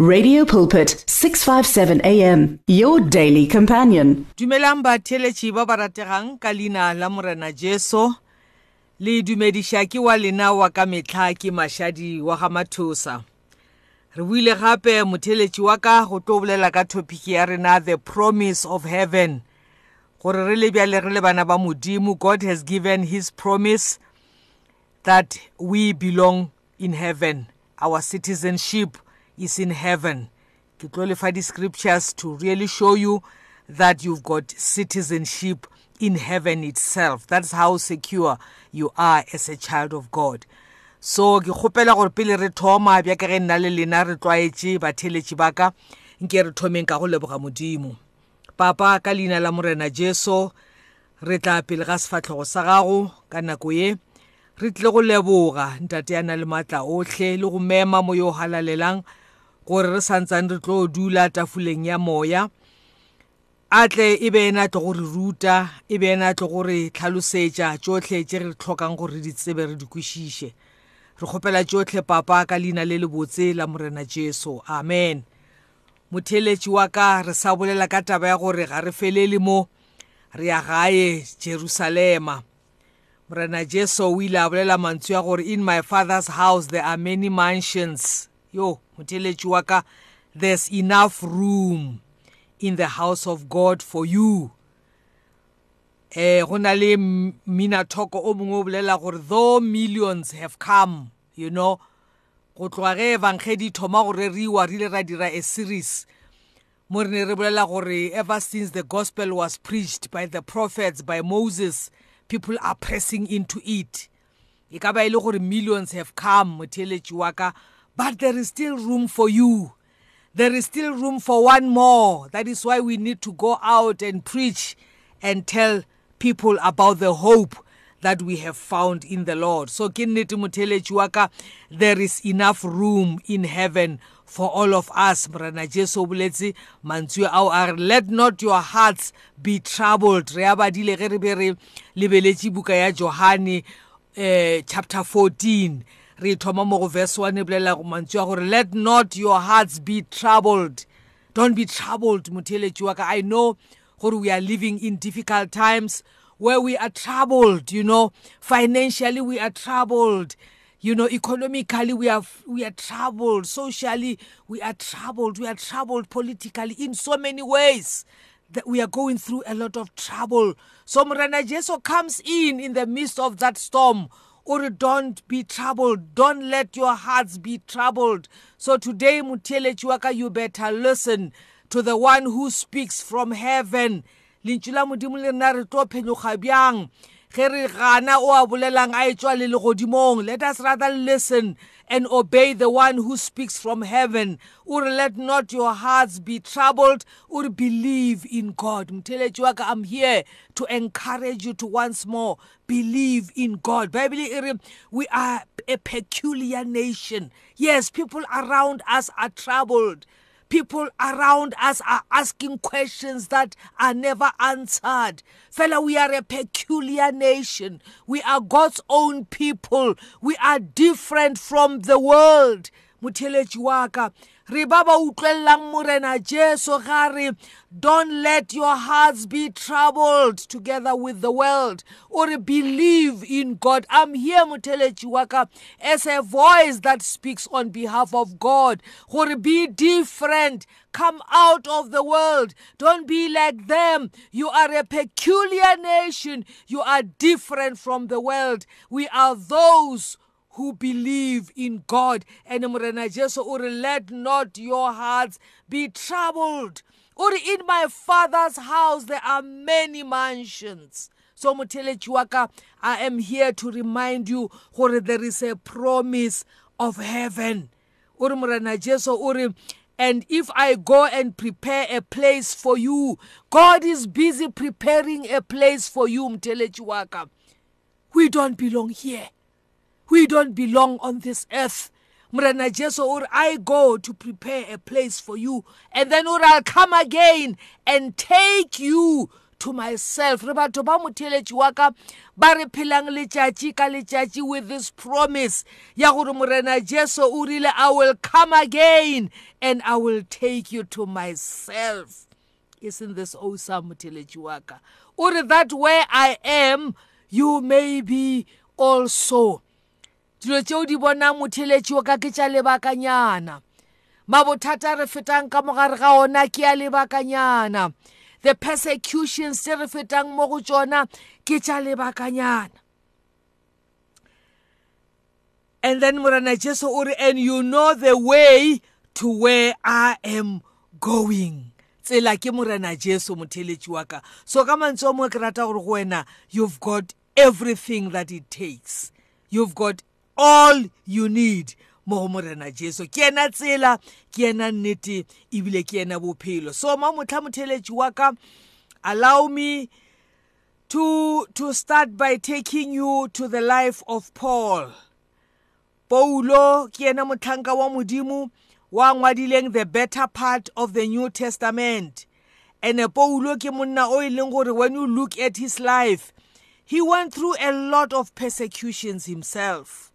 Radio Pulpit 657 AM your daily companion. dumelang ba ba rategang ka leina la morena jesu le dumediša ke wa lena wa ka mehla ke mašadi wa ga mathosa. Re buile gape motheletši wa ka go tlo bolela ka topiki ya rena the promise of heaven. Gore re le bjale re le bana ba modimo god has given his promise that we belong in heaven our citizenship. Is in heaven. Ke tlo lefa di-scriptures to really show you that you've got citizenship in heaven itself. That's how secure you are as a child of god. So ke kgopela gore pele re thoma bja ke ge nna le lena re tlwaetše batheletši ba ka nke re thomeng ka go leboga modimo. Papa ka leina la morena jesu re tla pele ga sefatlhego sa gago ka nako ye. Re tle go leboga ntate ya na le maatla otlhe le go mema mo yo o halalelang gore re santsane re tlo dula tafoleng ya moya a tle e be ena tlo gore ruta e be ena tlo gore tlhalosetša tšotlhe tše re tlhokang gore di tsebe re di kwešiše. Re kgopela tšotlhe papa ka leina le lebotse la morena jesu. Amen. Motheletši wa ka re sa bolela ka taba ya gore ga re felele mo re ya gae jerusalema. Morena jesu o ile a bolela mantswe ya gore in my father's house there are many mansions. Yo motheletši wa ka there's enough room in the house of god for you. Eh go na le minathoko o mongwe o bolela gore though millions have come you know go tloga ge evankgedi thoma go reriwa re ile ra dira a series mo re ne re bolela gore ever since the gospel was preached by the prophets by moses people are pressing into it. E ka ba e le gore millions have come motheletši wa ka. But there is still room for you. There is still room for one more. That is why we need to go out and preach and tell people about the hope that we have found in the lord. So ke nnete motheletši wa ka there is enough room in heaven for all of us. Morena jesu o boletse mantswe ao a re let not your hearts be troubled. Re a badile ge re be re lebeletše buka ya johane uh, chapter 14 re thoma mo go verse 1 e bolela mantswe a gore let not your hearts be troubled. Don't be troubled motheletši wa ka. I know gore we are living in difficult times where we are troubled you know. Financially we are troubled. You know economically we are we are troubled. Socially we are troubled. We are troubled politically in so many ways that we are going through a lot of trouble. So morena jesu comes in in the midst of that storm or don't be troubled. Don't let your hearts be troubled. So today motheletši wa ka you better listen to the one who speaks from heaven. Lentšu la modimo le rena re tlo phenyoga bjang? Ge re gana o a bolelang a e tswa le legodimong. Let us rather listen and obey the one who speaks from heaven. Ore let not your hearts be troubled. Ore believe in god. Motheletši wa ka i'm here to encourage you to once more believe in god. Bible e re we are a peculiar nation. Yes people around us are troubled. People around us are asking questions that are never answered. Fella, we are a peculiar nation. We are God's own people. We are different from the world. Motheletši wa ka. Re ba ba utlwellang morena jesu ga re don't let your hearts be troubled together with the world. Or believe in god. I'm here motheletši wa ka as a voice that speaks on behalf of god. Gore be different. Come out of the world. Don't be like them. You are a peculiar nation. You are different from the world. We are those who believe in God. And Morena Jesu ore let not your hearts be troubled. Ore in my father's house there are many mansions. So motheletši wa ka I am here to remind you gore there is a promise of heaven. Ore Morena Jesu ore And if I go and prepare a place for you, God is busy preparing a place for you, Mtelechi Waka. We don't belong here. We don't belong on this earth. Morena jesu ore i go to prepare a place for you. And then ore i'll come again and take you to myself. Re batho ba motheletši wa ka ba re phelang letšatši ka letšatši with this promise ya gore morena jesu o rile i will come again and i will take you to myself. Isn't this awesome motheletši wa ka? O re that where i am you may be also. Dilo tšeo di bonang motheletši o ka ke tša lebakanyana. Mabothata re fetang ka mogare ga ona ke a lebakanyana. The persecutions tse re fetang mo go tsona ke tša lebakanyana. And then morana jesu o re and you know the way to where i am going. Tsela ke morena jesu motheletši wa ka. So ka mantswe o mongwe ke rata gore go wena you've got everything that it takes. You've got all you need. Mo go morena jesu ke ena tsela ke ena nnete ebile ke ena bophelo. So ma motlha motheletši wa ka allow me to to start by taking you to the life of paul. Paulo ke ena motlhanka wa modimo wa ngwadileng the better part of the new testament. And paulo ke monna o e leng gore when you look at his life he went through a lot of persecutions himself.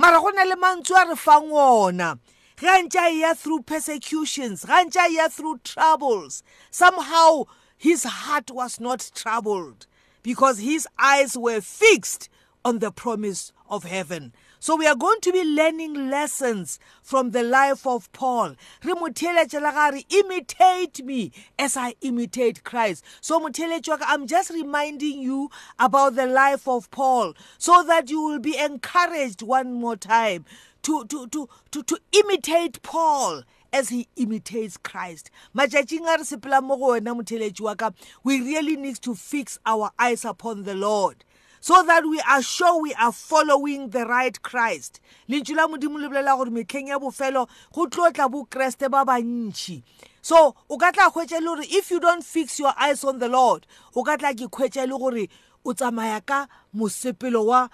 Mara go na le mantswe a re fang ona. Ga ntse a ya through persecutions ga ntse a ya through troubles somehow his heart was not troubled because his eyes were fixed on the promise of heaven. So we are going to be learning lessons from the life of Paul. Re motheletšela gare imitate me as I imitate Christ. So motheletšwa I'm just reminding you about the life of Paul so that you will be encouraged one more time to to to to, to imitate Paul as he imitates Christ. Matšatšing a re sepela mo go wena motheletši wa ka, we really need to fix our eyes upon the Lord so that we are sure we are following the right Christ. Lentšu la modimo le bolela gore metlheng ya bofelo go tlo tla bokreste ba bantšhi. So o ka tla kgwetša le gore if you don't fix your eyes on the lord o ka tla ke kgwetša le gore o tsamaya ka mosepelo wa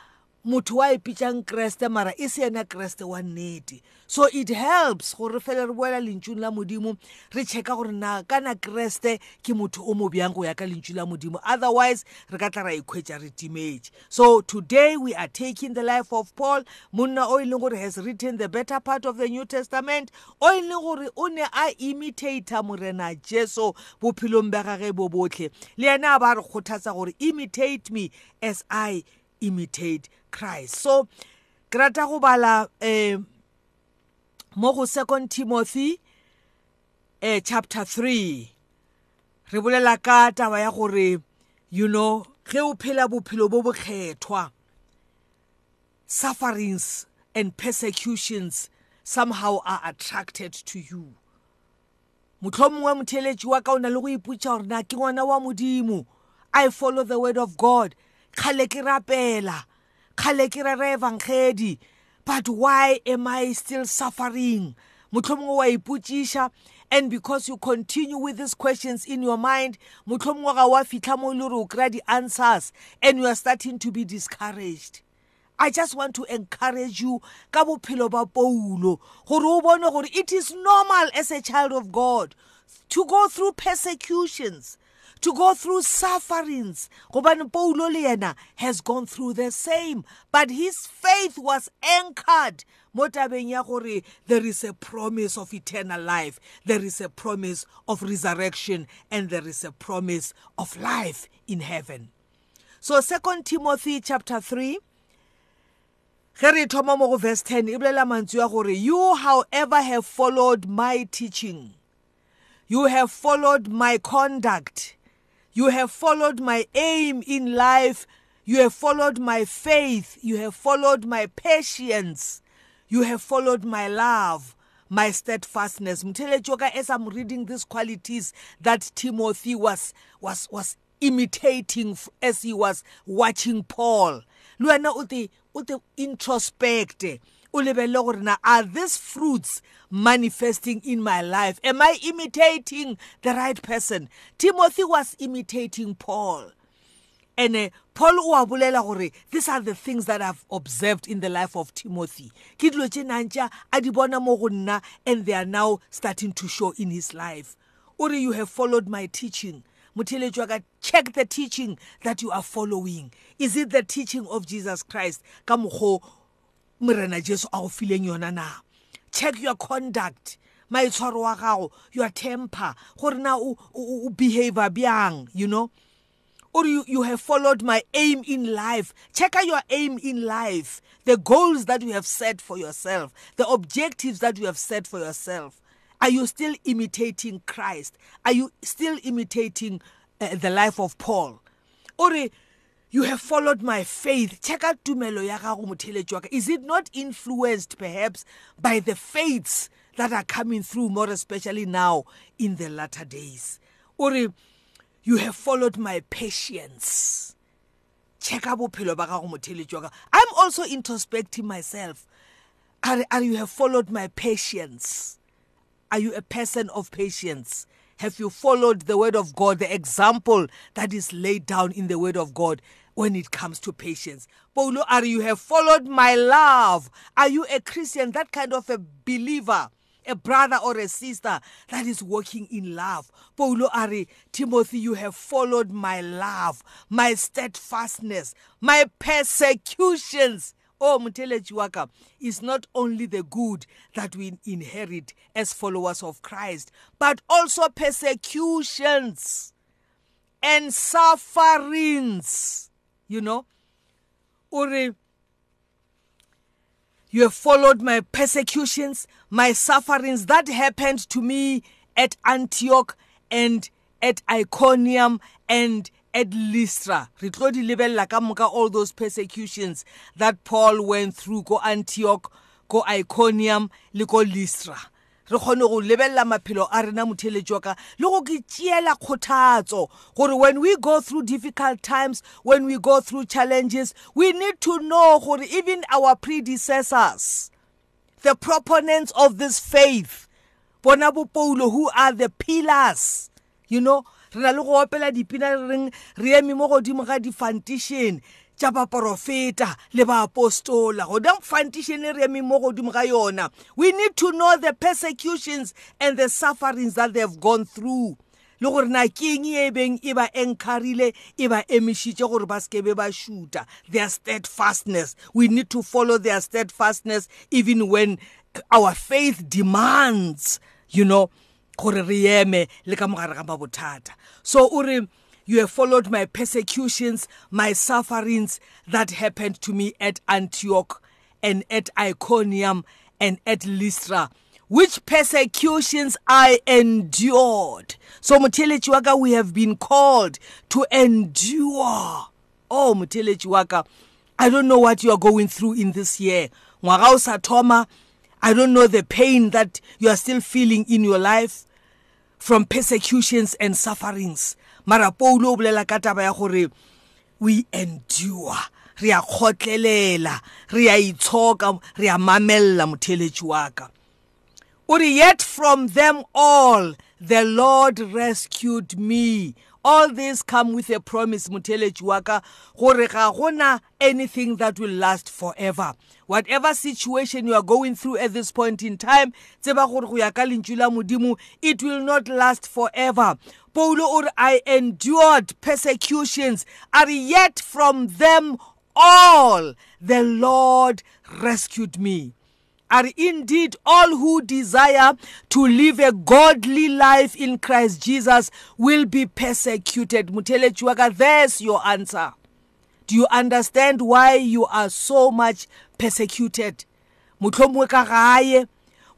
motho wa ipitšang kreste mara e se yena kreste wa nnete. So it helps gore re fele re boela lentšung la modimo re checka gore na kana kreste ke motho o mo bjang go ya ka lentšu la modimo. Otherwise re ka tla ra ikhwetša re timetše so today we are taking the life of paul. Monna o e leng gore has written the better part of the new testament o e leng gore o ne a imitator morena jesu bophelong ba gage bo botlhe. Le yena a ba re kgothatsa gore imitate me as i imitate Christ. So ke rata go bala eh mo go second Timothy eh chapter 3 re bolela ka taba ya gore you know ge o phela bophelo bo bokgethwa sufferings and persecutions somehow are attracted to you. Motlhomongwe motheletši wa ka o na le go iputša gore na ke ngwana wa modimo. I follow the word of god. Kgale ke rapela. Kgale ke rera evangeli but why am i still suffering? Motlhomongwe wa ipotšiša and because you continue with these questions in your mind motlhomongwe ga wa fitlha mo e le gore o kry-a di-answers and you are starting to be discouraged. I just want to encourage you ka bophelo ba Paulo gore o bone gore it is normal as a child of God to go through persecutions. To go through sufferings. Gobane paulo le yena has gone through the same but his faith was anchored mo tabeng ya gore there is a promise of eternal life. There is a promise of resurrection and there is a promise of life in heaven. So second timothy chapter 3 ge re thoma mo go verse 10 e bolela mantswe ya gore you however have followed my teaching. You have followed my conduct. You have followed my aim in life. You have followed my faith. You have followed my patience. You have followed my love, my steadfastness. Mtelechoka, as I'm reading these qualities that Timothy was, was, was imitating as he was watching Paul. Luana uti, uti introspect. O lebelele gore na are these fruits manifesting in my life? Am i imitating the right person? Timothy was imitating paul. And uh, paul o a bolela gore these are the things that i've observed in the life of timothy. Ke dilo tše nantša a di bona mo go nna and they are now starting to show in his life. Ore you have followed my teaching. Motheletši wa ka check the teaching that you are following. Is it the teaching of jesus christ? Ka mokgwa morena jesu a go fileng yona na check your conduct maitshwaro wa gago your temper gore na o behavior bjang you know or you, you have followed my aim in life. Check out your aim in life, the goals that you have set for yourself, the objectives that you have set for yourself. Are you still imitating Christ? Are you still imitating uh, the life of Paul? Or you have followed my faith. Check out tumelo ya gago motheletši Is it not influenced perhaps by the faiths that are coming through more especially now in the latter days? Or you have followed my patience. Checka bophelo ba gago motheletši wa ka. I'm also introspecting myself. Are, are you have followed my patience? Are you a person of patience? Have you followed the word of god the example that is laid down in the word of god when it comes to patience paulo are you have followed my love are you a christian that kind of a believer a brother or a sister that is walking in love. Paulo Ari, Timothy, you have followed my love, my steadfastness, my persecutions. Oh, Muteleji Waka, is not only the good that we inherit as followers of Christ, but also persecutions and sufferings. You know, Uri, You have followed my persecutions, my sufferings that happened to me at Antioch and at Iconium and at Lystra. Re tlo di lebella ka moka all those persecutions that Paul went through go Antioch, go Iconium le go Lystra. re kgone go lebelela maphelo a rena motheletši wa ka le go ke tšeela kgothatso gore when we go through difficult times when we go through challenges we need to know gore even our predecessors the proponents of this faith bona bopoulo who are the pillars you know re na le go opela dipina re reng re eme mo godimo ga di-foundation tša baprofeta le baapostola godang foundation e re eme mo godimo ga yona. We need to know the persecutions and the sufferings that they have gone through. Le gore na keng e beng e ba encarile e ba emišitše gore ba seke be ba šuta? Their steadfastness. We need to follow their steadfastness even when our faith demands you know gore re eme le ka mogare ga mabothata so o re You have followed my persecutions, my sufferings that happened to me at Antioch and at Iconium and at Lystra, which persecutions I endured. So Mutelechi waka, we have been called to endure. Oh Mutelechi waka, I don't know what you are going through in this year. Ngwaga o sa thoma, I don't know the pain that you are still feeling in your life from persecutions and sufferings. Mara paulo o bolela ka taba ya gore we endure. Re a kgotlelela re a itshoka re a mamella motheletši wa ka. O re yet from them all the lord rescued me. All this come with a promise motheletši wa ka gore ga gona anything that will last forever. Whatever situation you are going through at this point in time tseba gore go ya ka lentšu la modimo it will not last forever. Paulo o re i endured persecutions are yet from them all the lord rescued me. Are indeed all who desire to live a godly life in Christ Jesus will be persecuted. Mutele Chuaka, there's your answer. Do you understand why you are so much persecuted? Motlhomongwe ka gae,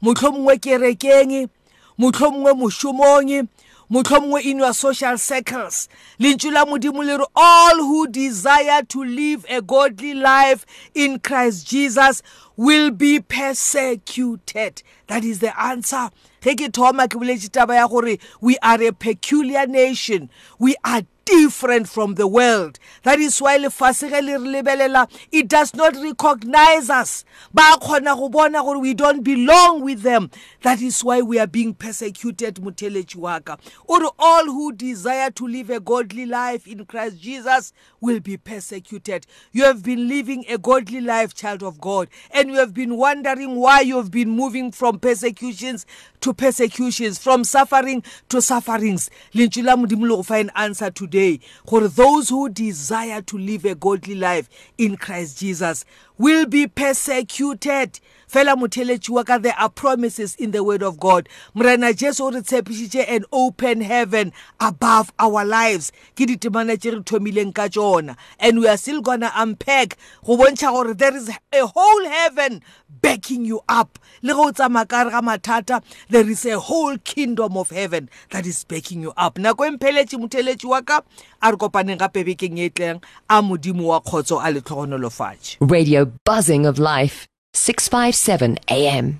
motlhomongwe kerekeng, motlhomongwe mošomong, motlhomongwe in your social circles. Lentšu la modimo le re all who desire to live a godly life in christ jesus will be persecuted. That is the answer. Ge ke thoma ke boletše taba ya gore we are a peculiar nation. We are different from the world. That is why lefase ge le re lebelela it does not recognize us. Ba kgona go bona gore we don't belong with them. That is why we are being persecuted motheletši wa ka. O re all who desire to live a godly life in christ jesus will be persecuted. You have been living a godly life child of god and you have been wondering why you have been moving from persecutions to persecutions from suffering to sufferings. Lentšu la modimo le go fa an answer today. Gore those who desire to live a godly life in christ jesus. Will be persecuted. Fela motheletši wa ka there are promises in the word of god. Morena jesu o re tshepišitše an open heaven above our lives. Ke ditemana tše re thomileng ka tšona and we are still gonna unpack go bontšha gore there is a whole heaven backing you up. Le go tsamaya ka re ga mathata there is a whole kingdom of heaven that is backing you up. Nako e mpheletše motheletši wa ka a re kopaneng gape bekeng e tleng a modimo wa kgotso a letlhogonolofatše Radio buzzing of life. 657 AM.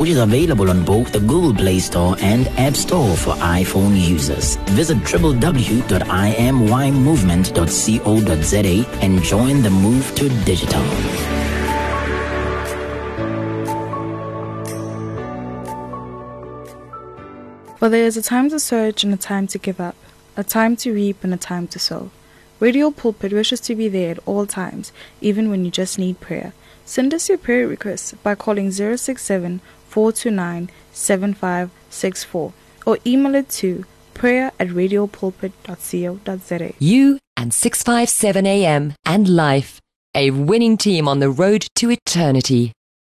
which is available on both the Google Play Store and App Store for iPhone users. Visit www.imymovement.co.za and join the move to digital. For there is a time to search and a time to give up, a time to reap and a time to sow. Radio Pulpit wishes to be there at all times, even when you just need prayer. Send us your prayer requests by calling 067 429 7564 or email it to prayer at radiopulpit.co.za. You and 657 AM and life. A winning team on the road to eternity.